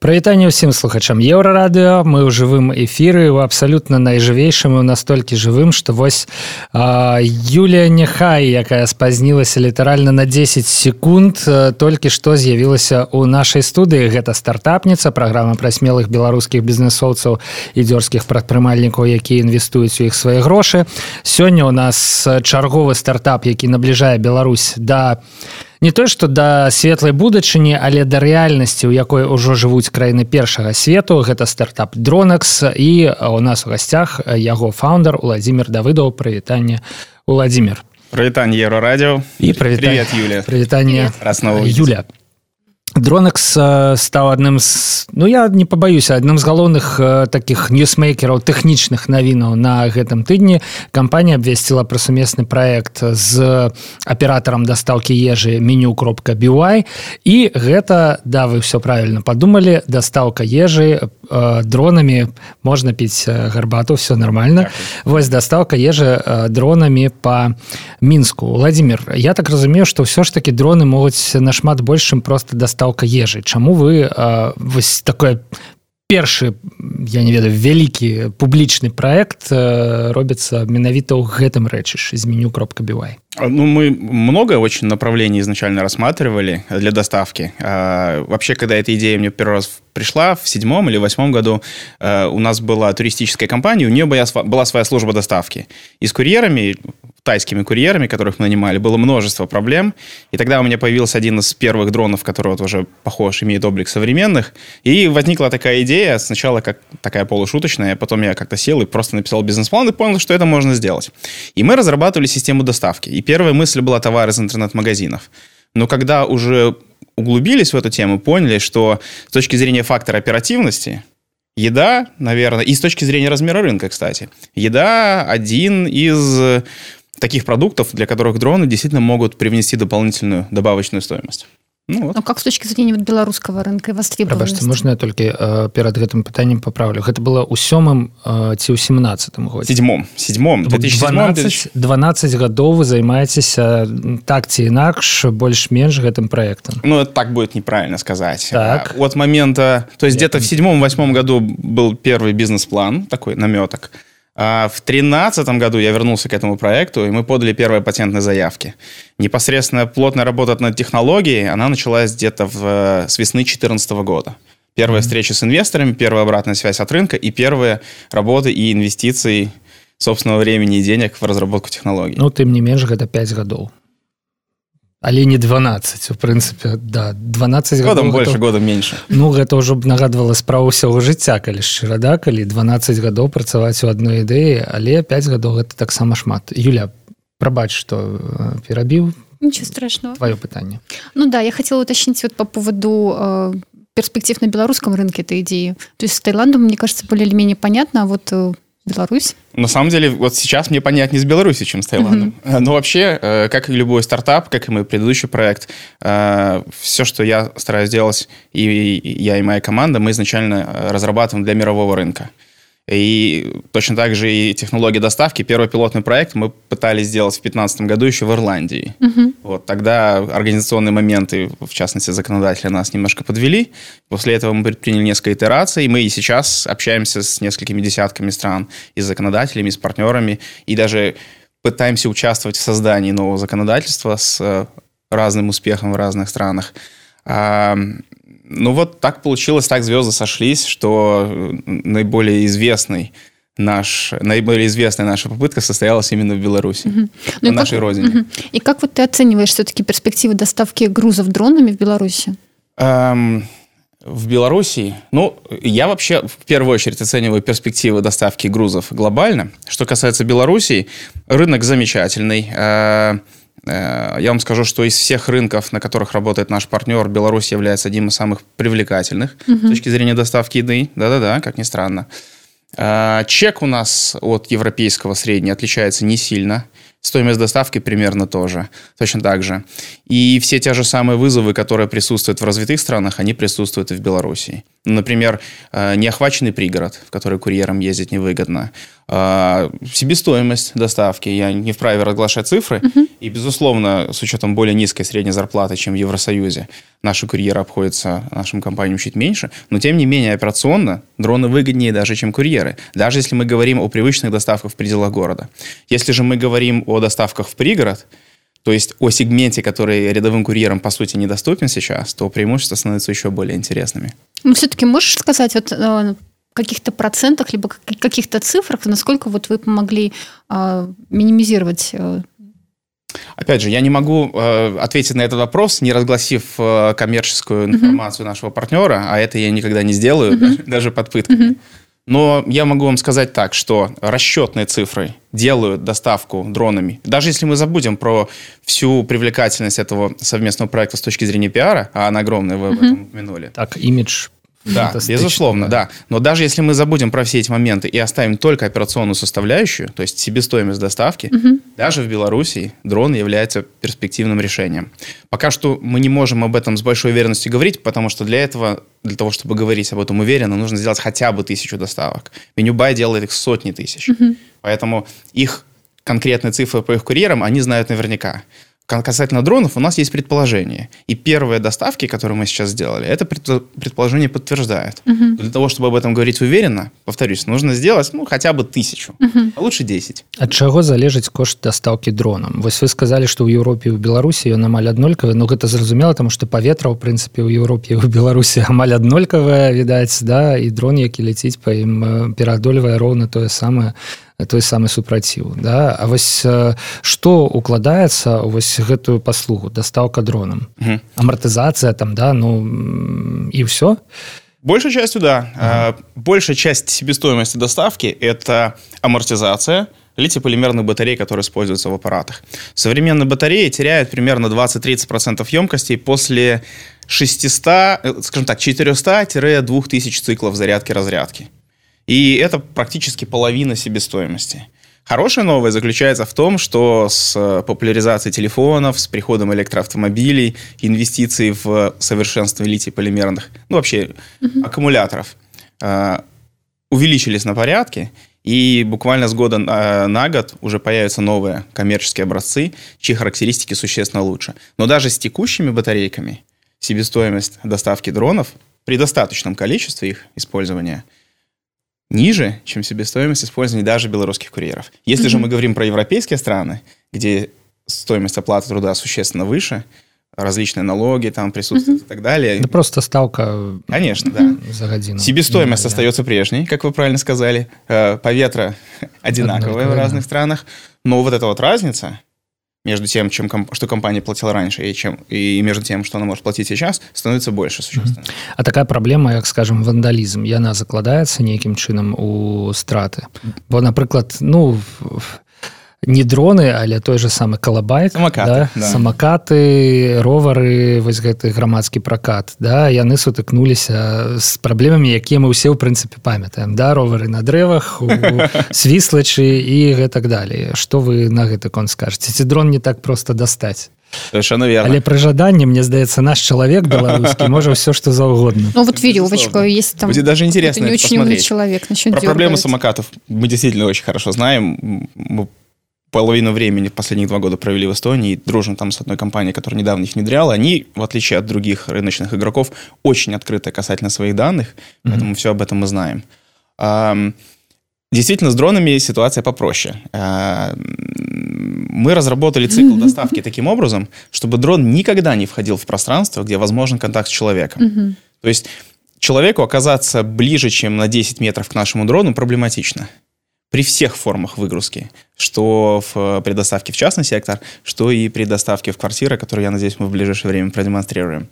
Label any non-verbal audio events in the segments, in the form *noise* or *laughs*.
Прывітанне ўсім слухачам еўрарадыо мы ў жывым эфіры у абсалютна найжывейшым і настолькі жывым што вось а, Юлія няхай якая спазнілася літаральна на 10 секунд толькі што з'явілася ў нашай студыі. Гэта стартапніца праграма пра смелых беларускіх бізнесоўцаў і дзёрзскіх прадпрымальнікаў якія інвестуюць у іх свае грошы. Сёння у нас чарговы стартап які набліжае Беларусь да не то што да светлай будучыні але да рэальнасці у якой ужо жывуць краіны першага свету. Гэта стартап Dronex і у нас у гасцях яго founder владимир давыдаў. Прывітанне владимир прывітанне еўрарадіо і прывітанне. Юля. Прывітанне раснова юля Dronex стаў адным з ну я не пабаюся адным з галоўных таких ньюсмейкераў тэхнічных навінаў на гэтым тыдні кампанія абвесціла пра сумесны проект з аператарам дастаўкі ежы меню кропка бівай і гэта да вы все правильно подумалі дастаўка ежы дронамі можна піць гарбату все нормально. Вось дастаўка ежы дронамі по мінску владимир я так разумею что ўсё ж таки дроны могуць нашмат большым просто дастаў дастаўка ежы Чаму вы а, вось такое першы я не ведаю вялікі публічны проект робіцца менавіта ў гэтым рэчыш з меню кропка бівай ну мы много очень направлений изначально рассматривали для доставки а, вообще когда эта идея мне первый раз пришла в седьмом или восьмом году у нас была туристическая компания у нее была своя служба доставки и с курьерами тайскими курьерами, которых мы нанимали, было множество проблем. И тогда у меня появился один из первых дронов, который вот уже похож, имеет облик современных. И возникла такая идея, сначала как такая полушуточная, потом я как-то сел и просто написал бизнес-план и понял, что это можно сделать. И мы разрабатывали систему доставки. И первая мысль была товар из интернет-магазинов. Но когда уже углубились в эту тему, поняли, что с точки зрения фактора оперативности, еда, наверное, и с точки зрения размера рынка, кстати, еда один из таких продуктов, для которых дроны действительно могут привнести дополнительную добавочную стоимость. Ну, вот. ну как с точки зрения беларускага рынка востребованности можно я только э, перад гэтым пытаннем поправлю гэта было у сёмым э, ці ў семнадцатым годзе седьмом седьмом 12, 12 гадоў вы займаецеся так ці інакш больш-менш гэтым проектом ну это так будет неправильно сказать так. от момента то есть где-то в седьмом восьмом году был первый бизнес-план такой наметок а в 2013 году я вернулся к этому проекту, и мы подали первые патентные заявки. Непосредственно плотная работа над технологией, она началась где-то в, э, с весны 2014 года. Первая mm-hmm. встреча с инвесторами, первая обратная связь от рынка и первые работы и инвестиции собственного времени и денег в разработку технологий. Ну, тем не меньше, это 5 годов. Але не 12 у прынцыпе да 12 годам больше гэта, года меньше. Ну гэта ўжо б нагадвала справу ўсяго жыцця калі шчыра да калі 12 гадоў працаваць у адной ідэі але 5 гадоў гэта таксама шмат. Юля прабач что перабіў ничего страшного. Твое пытанне ну да я хотела уточнить вот по поводу э, перспектив на белорусском рынке этой идеи. То есть с Таиландом мне кажется более или менее понятно а вот э, Беларусь? На самом деле, вот сейчас мне понятнее с Беларусью, чем с Таиландом. Mm-hmm. Но вообще, э, как и любой стартап, как и мой предыдущий проект, э, все, что я стараюсь делать, и я, и моя команда, мы изначально э, разрабатываем для мирового рынка. И точно так же и технология доставки. Первый пилотный проект мы пытались сделать в 2015 году еще в Ирландии. Угу. Вот тогда организационные моменты, в частности, законодатели нас немножко подвели. После этого мы предприняли несколько итераций. Мы и сейчас общаемся с несколькими десятками стран и с законодателями, и с партнерами, и даже пытаемся участвовать в создании нового законодательства с э, разным успехом в разных странах. Ну вот так получилось, так звезды сошлись, что наиболее известный наш, наиболее известная наша попытка состоялась именно в Беларуси, угу. ну, на нашей как, родине. Угу. И как вот ты оцениваешь все-таки перспективы доставки грузов дронами в Беларуси? Эм, в Беларуси, ну, я вообще в первую очередь оцениваю перспективы доставки грузов глобально. Что касается Беларуси, рынок замечательный. Э, Э, я вам скажу, что из всех рынков, на которых работает наш партнер, Беларусь является одним из самых привлекательных угу. с точки зрения доставки еды. Да-да-да, как ни странно. Э, чек у нас от европейского среднего отличается не сильно. Стоимость доставки примерно тоже, точно так же. И все те же самые вызовы, которые присутствуют в развитых странах, они присутствуют и в Беларуси. Например, э, неохваченный пригород, в который курьерам ездить невыгодно. Э, себестоимость доставки. Я не вправе разглашать цифры. Угу. И, безусловно, с учетом более низкой средней зарплаты, чем в Евросоюзе, наши курьеры обходятся нашим компаниям чуть меньше. Но, тем не менее, операционно дроны выгоднее даже, чем курьеры. Даже если мы говорим о привычных доставках в пределах города. Если же мы говорим о доставках в пригород, то есть о сегменте, который рядовым курьерам, по сути, недоступен сейчас, то преимущества становятся еще более интересными. Ну, все-таки можешь сказать вот э, каких-то процентах, либо каких-то цифрах, насколько вот вы помогли э, минимизировать э... Опять же, я не могу э, ответить на этот вопрос, не разгласив э, коммерческую информацию uh-huh. нашего партнера, а это я никогда не сделаю, uh-huh. *laughs* даже, даже под пытками. Uh-huh. Но я могу вам сказать так, что расчетные цифры делают доставку дронами. Даже если мы забудем про всю привлекательность этого совместного проекта с точки зрения пиара, а она огромная, вы об этом упомянули. Так, имидж да, безусловно, да. да. Но даже если мы забудем про все эти моменты и оставим только операционную составляющую, то есть себестоимость доставки, угу. даже в Беларуси дрон является перспективным решением. Пока что мы не можем об этом с большой уверенностью говорить, потому что для этого, для того, чтобы говорить об этом уверенно, нужно сделать хотя бы тысячу доставок. Менюбай делает их сотни тысяч. Угу. Поэтому их конкретные цифры по их курьерам они знают наверняка Касательно дронов у нас есть предположение. И первые доставки, которые мы сейчас сделали, это предположение подтверждает. Угу. Для того, чтобы об этом говорить уверенно, повторюсь, нужно сделать ну, хотя бы тысячу, угу. а лучше 10. От чего залежить кошт доставки дроном? Вот вы сказали, что в Европе и в Беларуси ён амаль аднолькавы но это зразумела потому что паветра в принципе в Европе и в Беларуси амаль аднолькавая *laughs* відаць да и дрон які ляціць по ім э, пераадольвае роўна тое самае той самы супраціў да А вось что укладаецца вось гэтую паслугу дастаўка дронам угу. амартызацыя там да ну і все большей частью да ага. большая часть себестоимости доставки это амортизация литий-полимерных батарей, которые используются в аппаратах. Современные батареи теряют примерно 20-30% емкости после 600, э, скажем так, 400-2000 циклов зарядки-разрядки. И это практически половина себестоимости. Хорошая новость заключается в том, что с э, популяризацией телефонов, с приходом электроавтомобилей, инвестиций в совершенствование литий-полимерных, ну вообще угу. аккумуляторов, э, увеличились на порядке, и буквально с года на, на год уже появятся новые коммерческие образцы, чьи характеристики существенно лучше. Но даже с текущими батарейками себестоимость доставки дронов при достаточном количестве их использования – ниже, чем себестоимость использования даже белорусских курьеров. Если mm-hmm. же мы говорим про европейские страны, где стоимость оплаты труда существенно выше, различные налоги там присутствуют mm-hmm. и так далее. Да просто ставка. Конечно, да. За годину. Себестоимость mm-hmm. остается прежней, как вы правильно сказали. Э, Поветра *laughs* одинаковые в разных странах. Но вот эта вот разница, между тем, чем, что компания платила раньше, и, чем, и между тем, что она может платить сейчас, становится больше существенно. А такая проблема, як скажем, вандалізм, яна закладаецца нейкім чынам у страты. Бо, напрыклад, ну не дроны але той же самы калабайт самокаты, да? да. самокаты ровары вось гэты грамадскі пракат да яны сутыкнуліся з праблемамі якія мы ўсе ў прынцыпе памятаем да ровары на дрэвах *laughs* свіслачы і гэтак далее что вы на гэты кон скажете ці дрон не так просто дастаць Совершенно верно. Але при жадании, мне сдается, наш человек белорусский может *laughs* все, что за угодно. Ну вот веревочка, есть там... Будет даже интересно не очень умный человек начнет Про проблемы самокатов мы действительно очень хорошо знаем. Мы половину времени последних два года провели в Эстонии, и дружим там с одной компанией, которая недавно их внедряла. Они, в отличие от других рыночных игроков, очень открыты касательно своих данных, mm-hmm. поэтому все об этом мы знаем. Действительно, с дронами ситуация попроще. Мы разработали цикл *laughs* доставки таким образом, чтобы дрон никогда не входил в пространство, где возможен контакт с человеком. Mm-hmm. То есть человеку оказаться ближе, чем на 10 метров к нашему дрону, проблематично при всех формах выгрузки, что в предоставке в частный сектор, что и при доставке в квартиры, которую, я надеюсь, мы в ближайшее время продемонстрируем.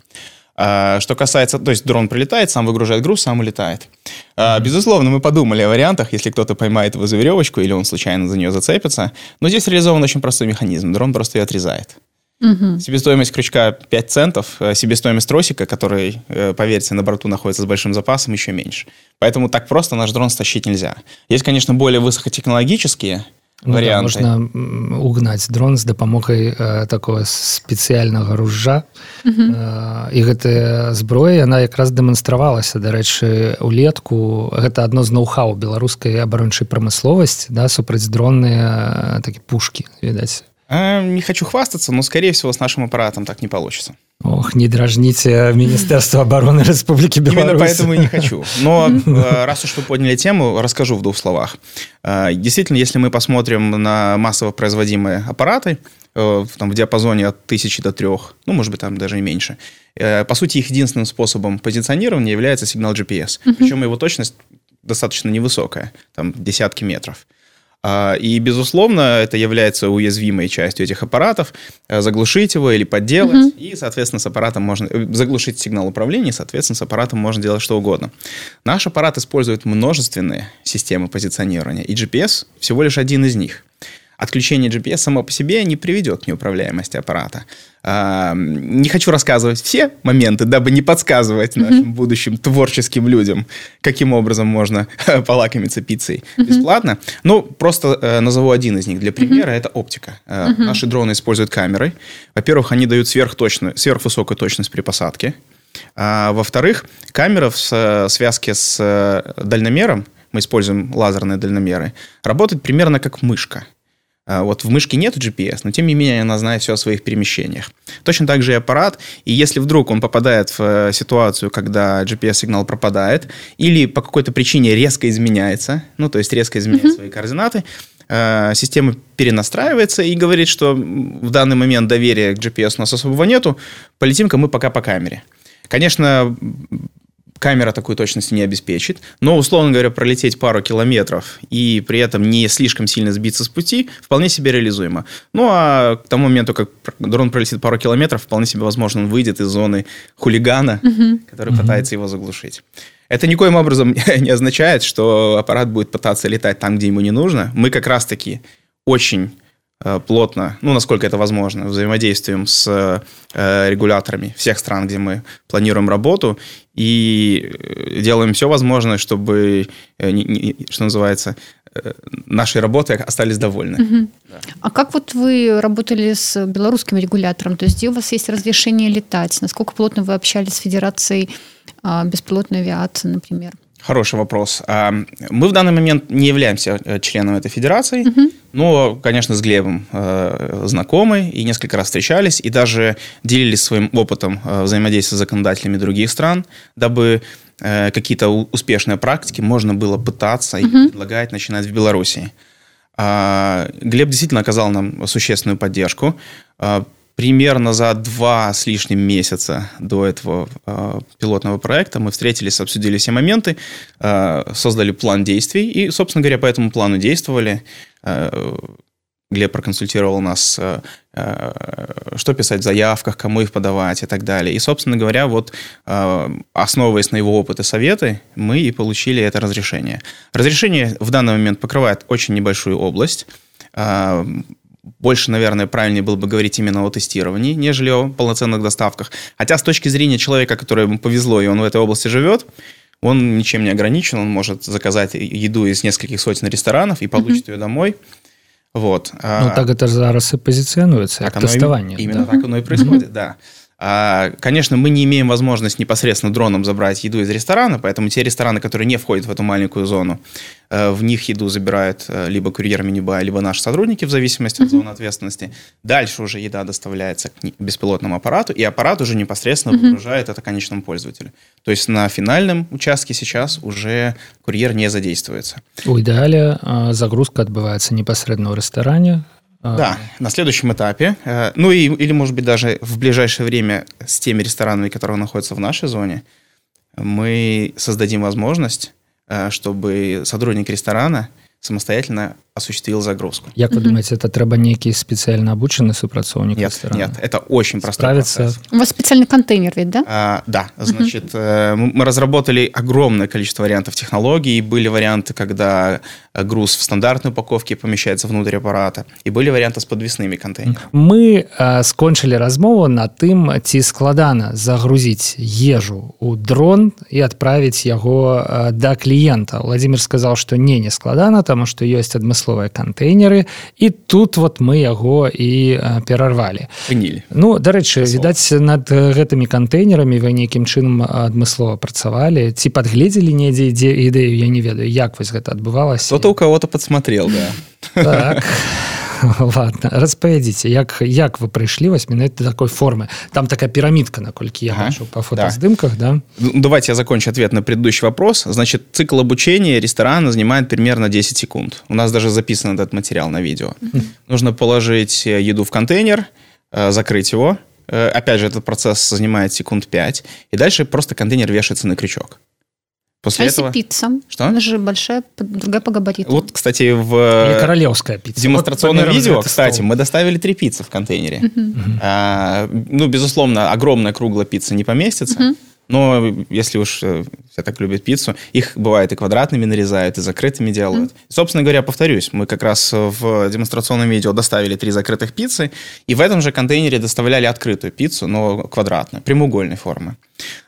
А, что касается, то есть дрон прилетает, сам выгружает груз, сам улетает. А, безусловно, мы подумали о вариантах, если кто-то поймает его за веревочку или он случайно за нее зацепится. Но здесь реализован очень простой механизм. Дрон просто ее отрезает. Угу. Себестоимость крючка 5 центов, э, себестоимость тросика, который, э, поверьте, на борту находится с большим запасом, еще меньше. Поэтому так просто наш дрон стащить нельзя. Есть, конечно, более высокотехнологические Ну, да, варианты. можна м, угнаць дрон з дапамогай э, такого спецыяльнага ружжа э, і гэтая зброя яна якраз дэманстравалася дарэчы улетку гэта адно з ноу-хау беларускай абарончай прамысловасці да супрацьдронныя такі пушки відаць А, не хочу хвастаться, но, скорее всего, с нашим аппаратом так не получится. Ох не дражніце міністэрства обороны Рэспублікі Именно Беларусь поэтому и не хочу. Но э, *laughs* раз уж вы подняли тему, расскажу в двух словах. Э, Действительно, если мы посмотрим на массово производимые аппараты, э, в- там, в диапазоне от тысячи до трех, ну, может быть, там даже и меньше, э, по сути, их единственным способом позиционирования является сигнал GPS. Причем его точность достаточно невысокая, там десятки метров. А, И, безусловно, это является уязвимой частью этих аппаратов. э, Заглушить его или подделать. И, соответственно, с аппаратом можно... э, Заглушить сигнал управления, соответственно, с аппаратом можно делать что угодно. Наш аппарат использует множественные системы позиционирования, и GPS всего лишь один из них. Отключение GPS само по себе не приведет к неуправляемости аппарата. А, Не хочу рассказывать все моменты, дабы не подсказывать нашим будущим творческим людям, каким образом можно полакомиться пиццей бесплатно. Ну, просто э, назову один из них для примера. Это оптика. Э, Наши дроны используют камеры. Во-первых, они дают сверхточную, сверхвысокую точность при посадке. А, во-вторых, камера в связке с э, дальномером, мы используем лазерные дальномеры, работает примерно как мышка. А, Вот в мышке нет GPS, но тем не менее она знает все о своих перемещениях. Точно так же и аппарат. И если вдруг он попадает в э, ситуацию, когда GPS-сигнал пропадает, или по какой-то причине резко изменяется, ну, то есть резко изменяет свои координаты, э, система перенастраивается и говорит, что в данный момент доверия к GPS у нас особого нету, полетим-ка мы пока по камере. Конечно, камера такой точности не обеспечит, но, условно говоря, пролететь пару километров и при этом не слишком сильно сбиться с пути вполне себе реализуемо. Ну, а к тому моменту, как дрон пролетит пару километров, вполне себе возможно, он выйдет из зоны хулигана, который пытается его заглушить. Это никоим образом *laughs* не означает, что аппарат будет пытаться летать там, где ему не нужно. Мы как раз-таки очень плотно, ну, насколько это возможно, взаимодействуем с э, регуляторами всех стран, где мы планируем работу, и э, делаем все возможное, чтобы, э, что называется, э, нашей работой остались довольны. А как вот вы работали с белорусским регулятором? То есть где у вас есть разрешение летать? Насколько плотно вы общались с Федерацией а, беспилотной авиации, например? Хороший вопрос. А, Мы в данный момент не являемся э, членом этой федерации, но, конечно, с Глебом э, знакомы и несколько раз встречались, и даже делились своим опытом э, взаимодействия с законодателями других стран, дабы э, какие-то успешные практики можно было пытаться и предлагать начинать в Беларуси. А, Глеб действительно оказал нам существенную поддержку. А, Примерно за два с лишним месяца до этого а, пилотного проекта мы встретились, обсудили все моменты, а, создали план действий и, собственно говоря, по этому плану действовали. А, Глеб проконсультировал нас, а, а, что писать в заявках, кому их подавать и так далее. И, собственно говоря, вот основываясь на его опыт и советы, мы и получили это разрешение. Разрешение в данный момент покрывает очень небольшую область. Больше, наверное, правильнее было бы говорить именно о тестировании, нежели о полноценных доставках. Хотя с точки зрения человека, которому повезло, и он в этой области живет, он ничем не ограничен, он может заказать еду из нескольких сотен ресторанов и получит ее домой. Вот. Ну А, так это зараз пазіцыянуецца як так оно и- Именно да. так оно и происходит, да. А, конечно, мы не имеем возможность непосредственно дроном забрать еду из ресторана, поэтому те рестораны, которые не входят в эту маленькую зону, э, в них еду забирают э, либо курьер мини-бай, либо наши сотрудники в зависимости от зоны ответственности. Дальше уже еда доставляется к беспилотному аппарату, и аппарат уже непосредственно выгружает это конечному пользователю. То есть на финальном участке сейчас уже курьер не задействуется. у ідэале а, загрузка адбываецца непасрэдна ў рэстаране А, Да, на следующем этапе. э, Ну и, или, может быть, даже в ближайшее время с теми ресторанами, которые находятся в нашей зоне, мы создадим возможность, э, чтобы сотрудник ресторана самостоятельно осуществил загрузку. Як вы думаете это трэба нейкі спецыяльна абучаны супрацоўнік Нет, рэстарана? нет, это очень простой Справиться. процесс. У вас специальный контейнер ведь, да? А, да, значит, э, мы мы разработали огромное количество вариантов технологий. Были варианты, когда э, груз в стандартной упаковке помещается внутрь аппарата, и были варианты с подвесными контейнерами. мы а, скончылі размову на тым ці складана загрузіць ежу у дрон і адправіць яго а, да кліента владимир сказал что не не складана тому что ёсць адмысловыя кантэйнеры і тут вот мы яго і перарвалі. Прынілі. Ну дарэчы відаць над гэтымі кантэйнерамі вы нейкім чынам адмыслова працавалі. Ці падгледзелі недзе ідзе ідэю я не ведаю як вось гэта адбывалася. Кто-то у кого-то подсмотрел да. Так. *laughs* *laughs* ладно распавядзіце як як вы прыйшлі вось менавіта такой формы там такая пирамидка наколькі я ага. бачу по фотоздымках да. да ну, давайте я закончу ответ на предыдущий вопрос значит цикл обучения ресторана занимает примерно 10 секунд у нас даже записан этот материал на видео нужно положить еду в контейнер э, закрыть его э, опять же этот процесс занимает секунд 5 и дальше просто контейнер вешается на крючок После а этого... пицца? Что? Она же большая, другая по габариту. Вот, кстати, в... Или королевская пицца. демонстрационном вот видео, кстати, стол. мы доставили три пиццы в контейнере. Uh-huh. А, ну, безусловно, огромная круглая пицца не поместится. Uh-huh. Но если уж э, все так любят пиццу, их бывает и квадратными нарезают, и закрытыми делают. Mm. Собственно говоря, повторюсь, мы как раз в демонстрационном видео доставили три закрытых пиццы, и в этом же контейнере доставляли открытую пиццу, но квадратную, прямоугольной формы.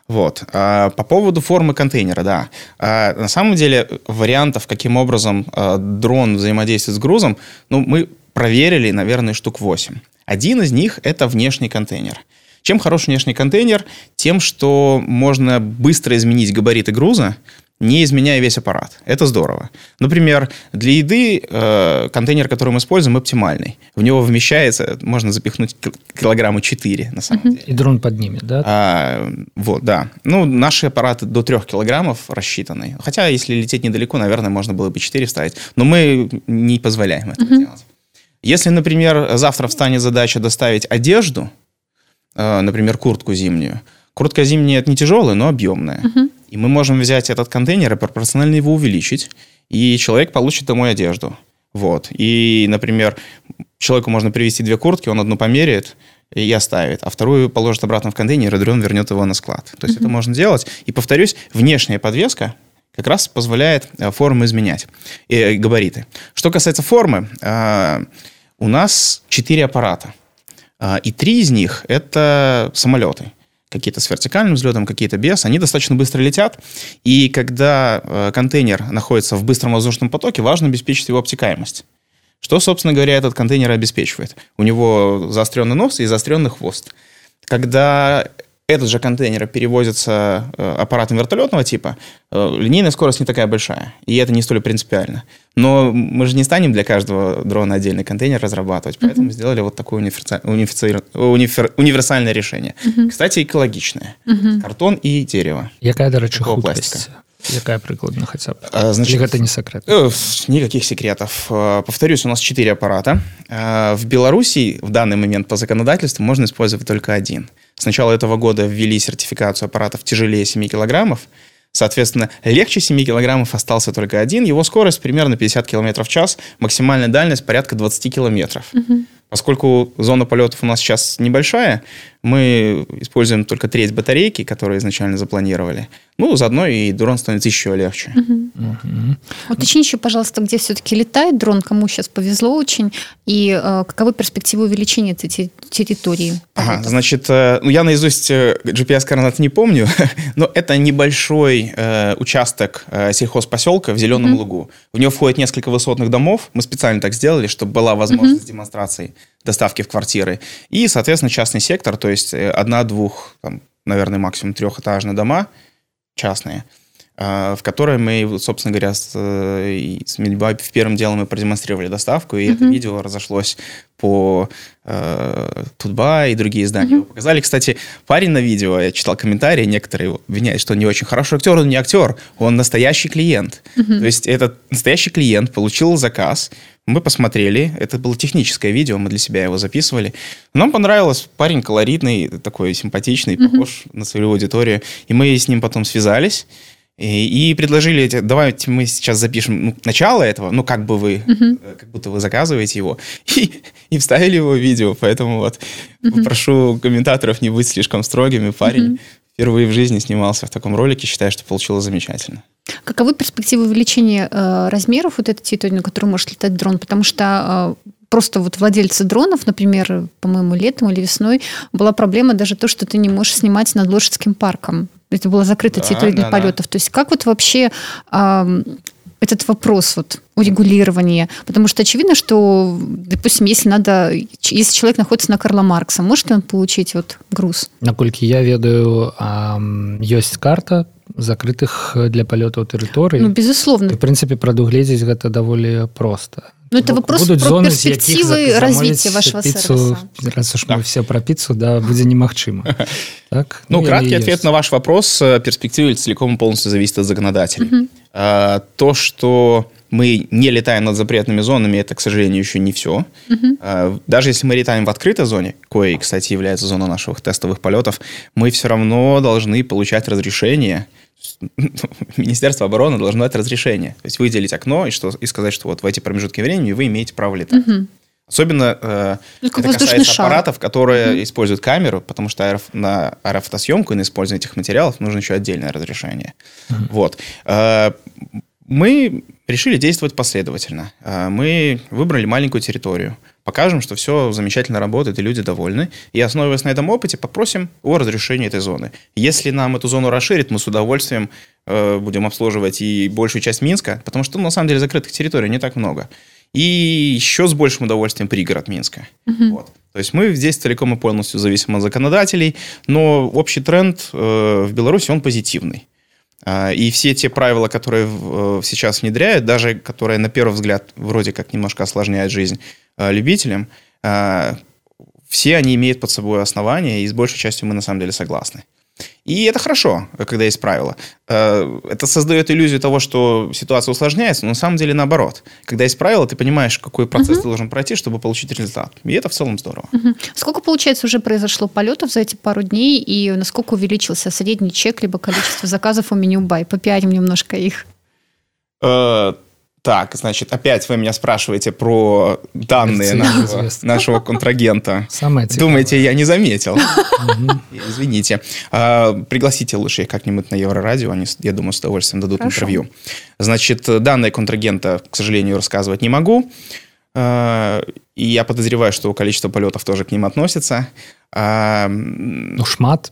Вот. А по поводу формы контейнера, да. А на самом деле вариантов, каким образом а, дрон взаимодействует с грузом, ну, мы проверили, наверное, штук 8. Один из них – это внешний контейнер – чем хорош внешний контейнер? Тем, что можно быстро изменить габариты груза, не изменяя весь аппарат. Это здорово. Например, для еды э, контейнер, который мы используем, оптимальный. В него вмещается, можно запихнуть килограмма 4, на самом деле. И дрон поднимет, да? А, вот, да. Ну, наши аппараты до 3 килограммов рассчитаны. Хотя, если лететь недалеко, наверное, можно было бы 4 вставить. Но мы не позволяем это делать. Если, например, завтра встанет задача доставить одежду, например, куртку зимнюю. Куртка зимняя это не тяжелая, но объемная. Uh-huh. И мы можем взять этот контейнер и пропорционально его увеличить, и человек получит домой одежду. Вот. И, например, человеку можно привезти две куртки, он одну померяет и оставит, а вторую положит обратно в контейнер, и дрон вернет его на склад. То есть uh-huh. это можно делать. И, повторюсь, внешняя подвеска как раз позволяет э, формы изменять, и э, габариты. Что касается формы, у нас четыре аппарата – и три из них – это самолеты. Какие-то с вертикальным взлетом, какие-то без. Они достаточно быстро летят. И когда э, контейнер находится в быстром воздушном потоке, важно обеспечить его обтекаемость. Что, собственно говоря, этот контейнер обеспечивает? У него заостренный нос и заостренный хвост. Когда этот же контейнер перевозится э, аппаратом вертолетного типа, э, линейная скорость не такая большая, и это не столь принципиально. Но мы же не станем для каждого дрона отдельный контейнер разрабатывать, поэтому mm-hmm. сделали вот такое унифици... унифер... универсальное решение. Mm-hmm. Кстати, экологичное. Mm-hmm. Картон и дерево. Якая, до речі, пластика. Якая прикладно хотя бы? А, значит, Или это не секрет? Э, никаких секретов. Повторюсь, у нас четыре аппарата. В Беларуси в данный момент по законодательству можно использовать только один – с начала этого года ввели сертификацию аппаратов тяжелее 7 килограммов. Соответственно, легче 7 килограммов остался только один. Его скорость примерно 50 километров в час, максимальная дальность порядка 20 километров. Угу. Поскольку зона полетов у нас сейчас небольшая, мы используем только треть батарейки, которые изначально запланировали. Ну, заодно и дрон становится еще легче. Угу. Угу. Уточни еще, пожалуйста, где все-таки летает дрон, кому сейчас повезло очень, и э, каковы перспективы увеличения этой территории? Ага, значит, э, ну, я наизусть э, GPS-координат не помню, *laughs* но это небольшой э, участок э, сельхозпоселка в Зеленом угу. лугу. В него входит несколько высотных домов. Мы специально так сделали, чтобы была возможность угу. демонстрации доставки в квартиры. И, соответственно, частный сектор, то есть э, одна-двух, наверное, максимум трехэтажные дома частные, в которой мы, собственно говоря, с, э, с Med.by в первым делом мы продемонстрировали доставку, и mm-hmm. это видео разошлось по э, Tut.by и другие издания. Mm-hmm. Показали, кстати, парень на видео, я читал комментарии, некоторые обвиняют, что он не очень хороший актер, он не актер, он настоящий клиент. Mm-hmm. То есть этот настоящий клиент получил заказ, мы посмотрели, это было техническое видео, мы для себя его записывали. Нам понравилось, парень колоритный, такой симпатичный, mm-hmm. похож на свою аудиторию. И мы с ним потом связались и, и предложили, давайте мы сейчас запишем ну, начало этого, ну как бы вы, mm-hmm. как будто вы заказываете его, *laughs* и, и вставили его в видео. Поэтому вот mm-hmm. прошу комментаторов не быть слишком строгими. Парень mm-hmm. впервые в жизни снимался в таком ролике, считаю, что получилось замечательно. Каковы перспективы увеличения э, размеров вот этой территории, на которую может летать дрон? Потому что э, просто вот владельцы дронов, например, по-моему, летом или весной, была проблема даже то, что ты не можешь снимать над Лошадским парком Это была закрыта да, территория для да, полетов. Да. То есть как вот вообще э, этот вопрос вот урегулирования? Потому что очевидно, что, допустим, если надо, если человек находится на Карла Маркса, может он получить вот груз? Наколькі я ведаю ёсць карта закрытых для палётаў тэрыторый ну, безусловно в прынцыпе прадугледзець гэта даволі просто Ну, это вопрос Будуть про зоны, перспективы развития вашего пиццу, сервиса. Раз уж да. мы все про пиццу, да, будет немахчимо. *laughs* Так? Ну, ну краткий ответ есть. на ваш вопрос. Перспективы целиком и полностью зависит от законодателей. Угу. А, то, что мы не летаем над запретными зонами, это, к сожалению, еще не все. Угу. А, даже если мы летаем в открытой зоне, кое, кстати, является зона наших тестовых полетов, мы все равно должны получать разрешение – Министерство обороны должно дать разрешение. То есть выделить окно и, что, и сказать, что вот в эти промежутки времени вы имеете право летать. Угу. Особенно э, ну, это касается шар. аппаратов, которые угу. используют камеру, потому что аэроф, на аэрофотосъемку и на использование этих материалов нужно еще отдельное разрешение. Угу. Вот. Э, мы решили действовать последовательно. Э, мы выбрали маленькую территорию покажем, что все замечательно работает и люди довольны. И основываясь на этом опыте, попросим о разрешении этой зоны. Если нам эту зону расширит, мы с удовольствием э, будем обслуживать и большую часть Минска, потому что, ну, на самом деле, закрытых территорий не так много. И еще с большим удовольствием пригород Минска. Угу. Вот. То есть мы здесь целиком и полностью зависим от законодателей, но общий тренд э, в Беларуси, он позитивный. А, и все те правила, которые э, сейчас внедряют, даже которые на первый взгляд вроде как немножко осложняют жизнь, Э, любителям, э, все они имеют под собой основания, и с большей частью мы на самом деле согласны. И это хорошо, когда есть правила. Э, это создает иллюзию того, что ситуация усложняется, но на самом деле наоборот. Когда есть правила, ты понимаешь, какой процесс угу. ты должен пройти, чтобы получить результат. И это в целом здорово. Угу. Сколько, получается, уже произошло полетов за эти пару дней, и насколько увеличился средний чек, либо количество заказов у меню Бай? Попиарим немножко их. Так, значит, опять вы меня спрашиваете про данные нашего, нашего контрагента. Самое Думаете, я не заметил? Извините. А, пригласите лучше их как-нибудь на Еврорадио, они, я думаю, с удовольствием дадут интервью. Значит, данные контрагента, к сожалению, рассказывать не могу. А, и я подозреваю, что количество полетов тоже к ним относится. А, ну, шмат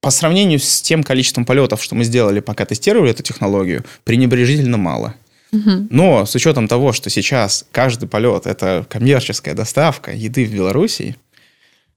по сравнению с тем количеством полетов, что мы сделали, пока тестировали эту технологию, пренебрежительно мало. Но с учетом того, что сейчас каждый полет это коммерческая доставка еды в Беларуси,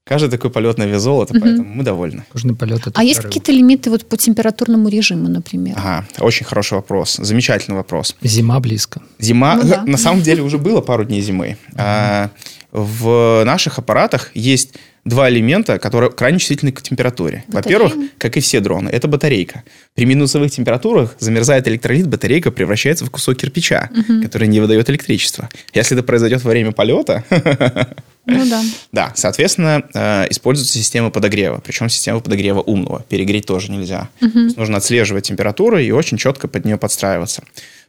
каждый такой полет на вес золота, угу. поэтому мы довольны. Каждый полет это а есть какие-то лимиты вот по температурному режиму, например? Ага, очень хороший вопрос, замечательный вопрос. Зима близко. Зима, ну, да. на самом деле уже было пару дней зимы. Угу. А, в наших аппаратах есть два элемента, которые крайне чувствительны к температуре. Во-первых, как и все дроны, это батарейка. При минусовых температурах замерзает электролит, батарейка превращается в кусок кирпича, угу. который не выдает электричество. Если это произойдет во время полета, *laughs* ну да. *laughs* Да, соответственно, э, используется система подогрева, причем система подогрева умного. Перегреть тоже нельзя. Угу. нужно отслеживать температуру и очень четко под нее подстраиваться.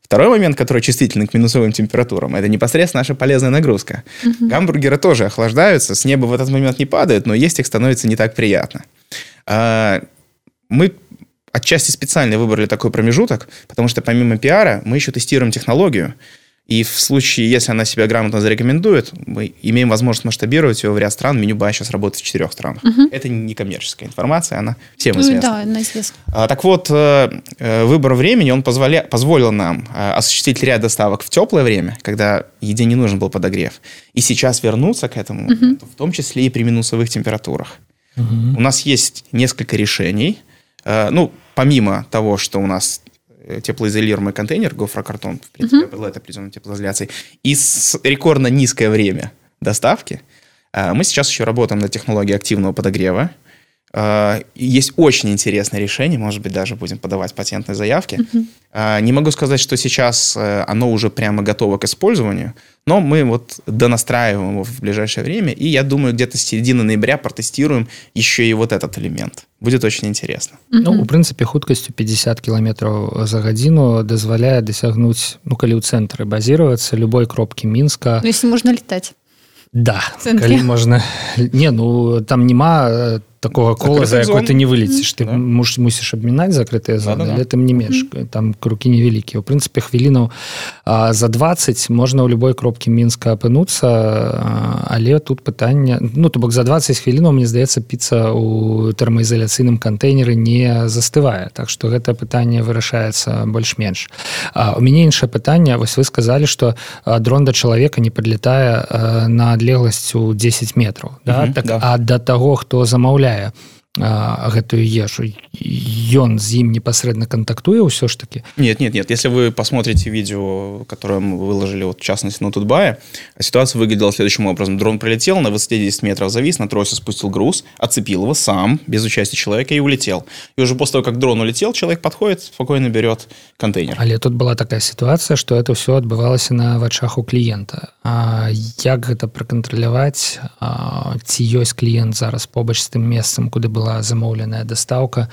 Второй момент, который чувствителен к минусовым температурам, это непосредственно наша полезная нагрузка. Угу. Гамбургеры тоже охлаждаются, с неба в этот момент не падают, но есть их становится не так приятно. А, мы отчасти специально выбрали такой промежуток, потому что помимо пиара мы еще тестируем технологию, и в случае, если она себя грамотно зарекомендует, мы имеем возможность масштабировать ее в ряд стран. Меню Бай сейчас работает в четырех странах. Угу. Это не коммерческая информация, она всем известна. Ну, да, она известна. А, так вот, э, э, выбор времени, он позволя... позволил нам э, осуществить ряд доставок в теплое время, когда еде не нужен был подогрев. И сейчас вернуться к этому, угу. в том числе и при минусовых температурах. Угу. У нас есть несколько решений. Ну, помимо того, что у нас теплоизолируемый контейнер, гофрокартон, в принципе, uh-huh. обладает определенной теплоизоляцией, и с рекордно низкое время доставки, а, мы сейчас еще работаем над технологией активного подогрева, есть очень интересное решение, может быть, даже будем подавать патентные заявки. Uh-huh. Не могу сказать, что сейчас э, оно уже прямо готово к использованию, но мы вот донастраиваем его в ближайшее время, и я думаю, где-то с середины ноября протестируем еще и вот этот элемент. Будет очень интересно. Uh-huh. Ну, у прынцыпе хуткасцю 50 кіметраў за гадзіну дазваляе дасягнуць ну калі ў цэнтры базироваться любой кропкі мінска ну, если можна летать да калі можна не ну там няма такого кола за якой ты не вылеціш ты да. муж мусіш абмінаць закрытыя зоны да, да, да. там не менш mm -hmm. там крукі невялікія у прынцыпе хвілінаў за 20 можна ў любой кропкі мінска апынуцца але тут пытанне ну то бок за 20 хвілінаў мне здаецца піца у тэрмаізаляцыйным кантэйнеры не застывае так что гэта пытанне вырашаецца больш-менш у мяне іншае пытанне вось вы сказали что дрон да чалавека не подлетае на адлегласць у 10 метров да? mm -hmm, так да. а да того хто замаўляе yeah, yeah. гэтую ежу ён з ім непосредственно контактуе ўсё ж таки нет нет нет если вы посмотрите видео которое мы выложили вот в частности на тутбае ситуация выглядела следующим образом дрон прилетел на 10 метров завис на тросе спустил груз оцепил его сам без участия человека и улетел и уже после того как дрон улетел человек подходит спокойно берет контейнер але тут была такая ситуация что это все отбывалось на вачах у клиента а як гэта проконтроляваць ці ёсць клиент зараз побач с тым месцам куды было была замоўленая дастаўка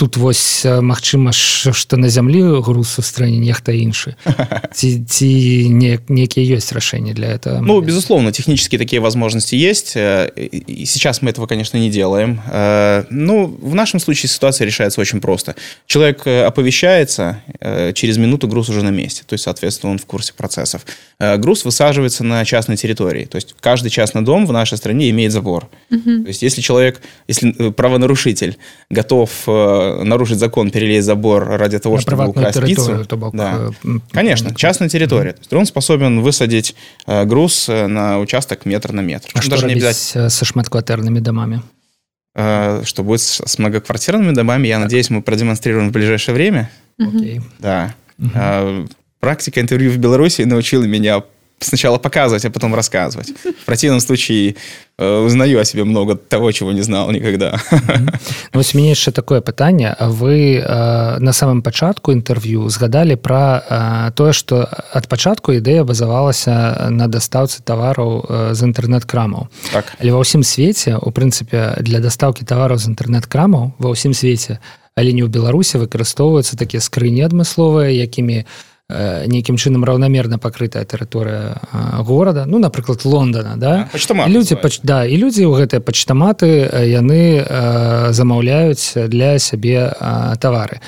тут вось магчыма что на зямлі груз у стране нехта іншы *laughs* ці ці не некія ёсць рашэнні для этого ну безусловно технически такие возможности есть и сейчас мы этого конечно не делаем ну в нашем случае ситуация решается очень просто человек оповещается через минуту груз уже на месте то есть соответственно он в курсе процессов груз высаживается на частной территории то есть каждый частный дом в нашей стране имеет забор угу. то есть если человек если правонарушитель готов нарушить закон, перелезть забор ради того, на чтобы украсть пиццу. Да. Э, Конечно, частная территория. То есть он способен высадить э, груз э, на участок метр на метр. А что даже не обязательно... со шматквартирными домами? Что будет с многоквартирными домами, я надеюсь, мы продемонстрируем в ближайшее время. Окей. Да. Uh-huh. Практика интервью в Беларуси научила меня сначала показывать, а потом рассказывать. В противном случае э, узнаю о себе много того, чего не знал никогда. Ну, вось мяне яшчэ такое пытанне вы э, на самом пачатку інтэрв'ю згадалі пра э, тое што ад пачатку ідэя базавалася на дастаўцы тавараў э, з інтэрнэт-крамаў так. але ва ўсім свеце у прынцыпе для дастаўкі тавараў з інтэрнэт-крамаў ва ўсім свеце але не ў беларусе выкарыстоўваюцца такія скрыні адмысловыя якімі у Э, нейкім чынам раўнамерна пакрытая тэрыторыя горада. Ну напрыклад лондона да? Людзі пач... да і людзі ў гэтыя пачтаматы яны э, замаўляюць для сябе э, тавары.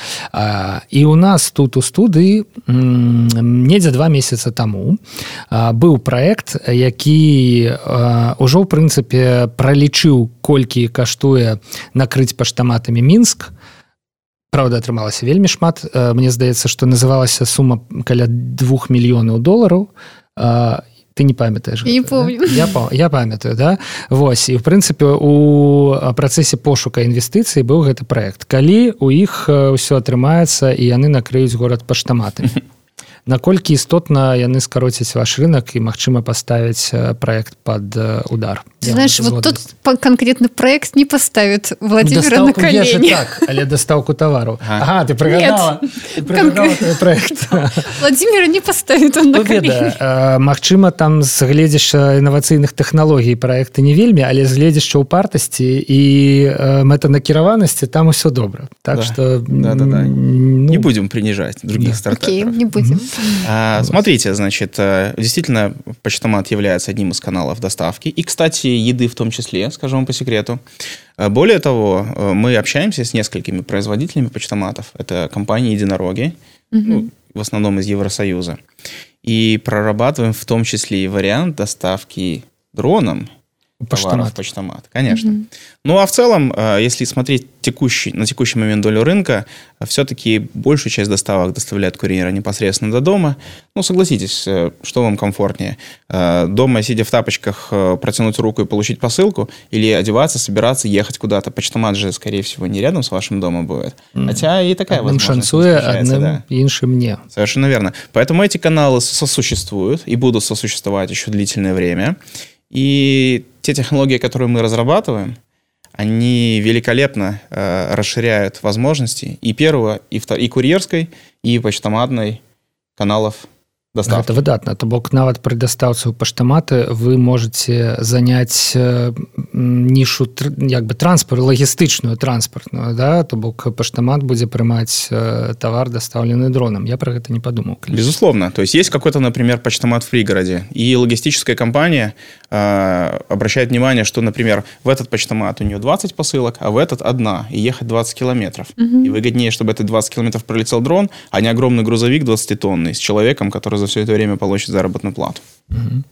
І у нас тут у студыі недзе два месяца таму быў праект які ўжо ў прынцыпе пралічыў колькі каштуе накрыць паштаматамі мінск Праўда, атрымалася вельмі шмат. Мне здаецца, што называлася сума каля двух мільёнаў долараў. Ты не памятаеш не помню да? я, я памятаю да Вось і в прынцыпе у працэсе пошука інвестыцый быў гэты проект калі у іх ўсё атрымаецца і яны накрыюць горад паштаматы *laughs* наколькі істотна яны скароцяць ваш рынок і магчыма паставіць проект под удар? Знаешь вот тут конкретны проект не поставит владимир на так, але дастаўку тавару ага, ты проект? *laughs* Владимира не поставит ну, Мачыма там згледзяш інавацыйных тэхналогій проекты не вельмі але згледзяшча ў партасці і мэтанакіраванасці там усё добра. Так что да, да, да. ну, не будем принижать других да. стартаперов. Не будем А, смотрите, значит, э, действительно, почтомат является одним из каналов доставки. И, кстати, еды в том числе, скажу вам по секрету. Э, более того, э, мы общаемся с несколькими производителями почтоматов. Это компании «Единороги», угу. ну, в основном из Евросоюза. И прорабатываем в том числе и вариант доставки дроном Почтомат. почтомат, конечно. Угу. Ну, а в целом, э, если смотреть текущий, на текущий момент долю рынка, все-таки большую часть доставок доставляют курьеры непосредственно до дома. Ну, согласитесь, э, что вам комфортнее? Э, дома, сидя в тапочках, протянуть руку и получить посылку? Или одеваться, собираться, ехать куда-то? Почтомат же, скорее всего, не рядом с вашим домом будет. Хотя и такая одним возможность. Шансуя, одним да. иншим не. Совершенно верно. Поэтому эти каналы сосуществуют и будут сосуществовать еще длительное время. И те технологии, которые мы разрабатываем, они великолепно э, расширяют возможности и первого, и, втор- и курьерской, и почтоматной каналов доставки. Это выдатна то бок нават пры дастаўцы ў паштаматы вы можете заняць нішу як бы транспорт лагістычную транспартную да то бок паштамат будзе прымаць товар дастаўлены дроном я про гэта не подумал безусловно то есть есть какой-то например почтомат в пригороде и логистическая компания э, обращает внимание что например в этот почтомат у нее 20 посылок а в этот одна и ехать 20 километров угу. и выгоднее чтобы это 20 километров пролетел дрон а не огромный грузовик 20 тонны с человеком который за все это время получит заработную плату угу.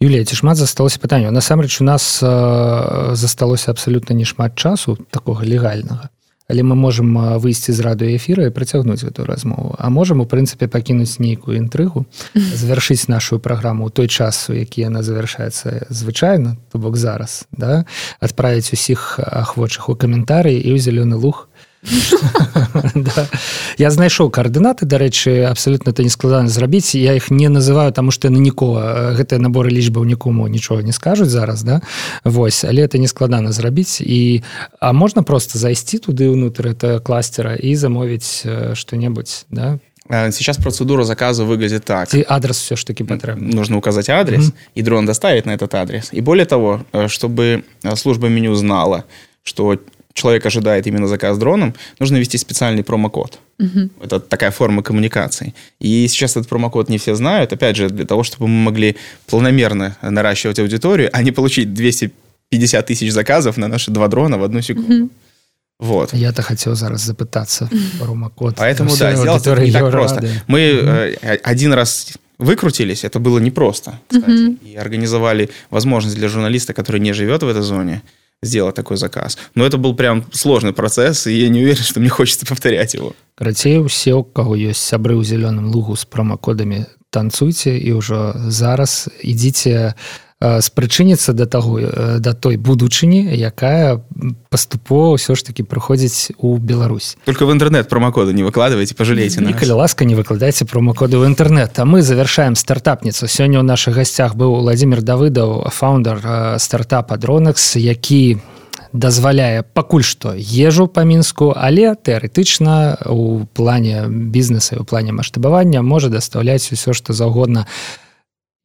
Юлія ці шмат засталося пытанняў насамрэч у нас э, засталося абсалютна не шмат часу такога легальнага Але мы можем выйсці з радыёэфіра і працягнуць гэтую размову. А можам у прынцыпе пакінуць нейкую інтрыгу *laughs* завяршыць нашу праграму ў той час у які яна завяршаецца звычайна то бок зараз да адправіць усіх ахвочых у каментарыі і ў зялёны луг *laughs* да. я знайшоў коаардынаты дарэчы абсолютно это не складана зрабіць я их не называю тому что на нікога гэтыя наборы лічбаў нікому нічого не скажуць зараз да Вось але это не складана зрабіць і а можна просто зайсці туды ўнутр это кластера і замовіць что-небудзь да Сейчас процедура заказа выглядит так. И адрес все ж таки потребен. Нужно указать адрес, mm-hmm. и дрон доставит на этот адрес. И более того, чтобы служба меню знала, что человек ожидает именно заказ дроном, нужно ввести специальный промокод. Угу. Это такая форма коммуникации. И сейчас этот промокод не все знают, опять же, для того, чтобы мы могли планомерно наращивать аудиторию, а не получить 250 тысяч заказов на наши два дрона в одну секунду. Угу. Вот. Я-то хотел зараз запытаться промокод. Поэтому, да, сделать это не так просто. Рады. Мы угу. один раз выкрутились, это было непросто, кстати, угу. и организовали возможность для журналиста, который не живет в этой зоне, сделать такой заказ. Но это был прям сложный процесс, и я не уверен, что мне хочется повторять его. Карацей, усе, у кого есть сябры ў зеленым лугу с промокодами, танцуйте, и уже зараз идите спрычыніцца да таго да той будучыні якая паступова ўсё ж таки прыходзіць у Беларусь. Только в интернет промокоды не выкладывайте пожалейте на калі ласка не выкладайце промокоды в интернет а мы завершаем стартапніцу. Сёння ў наших гасцях быў владимир давыдаў фаундер стартапа дронекс які дазваляе пакуль што ежу па мінску але тэарэтычна у плане бізнеса у плане маштабавання можа дастаўляць усё што заўгодна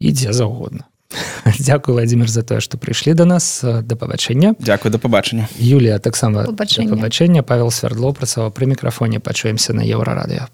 ідзе заўгодна *laughs* Дякую владимир за тое што прыйшлі до нас да пабачэння Дякую да пабачання Юлія таксама пабачэння Павел свярдло працаваў пры мікрафоне пачуемся на еўрарадыё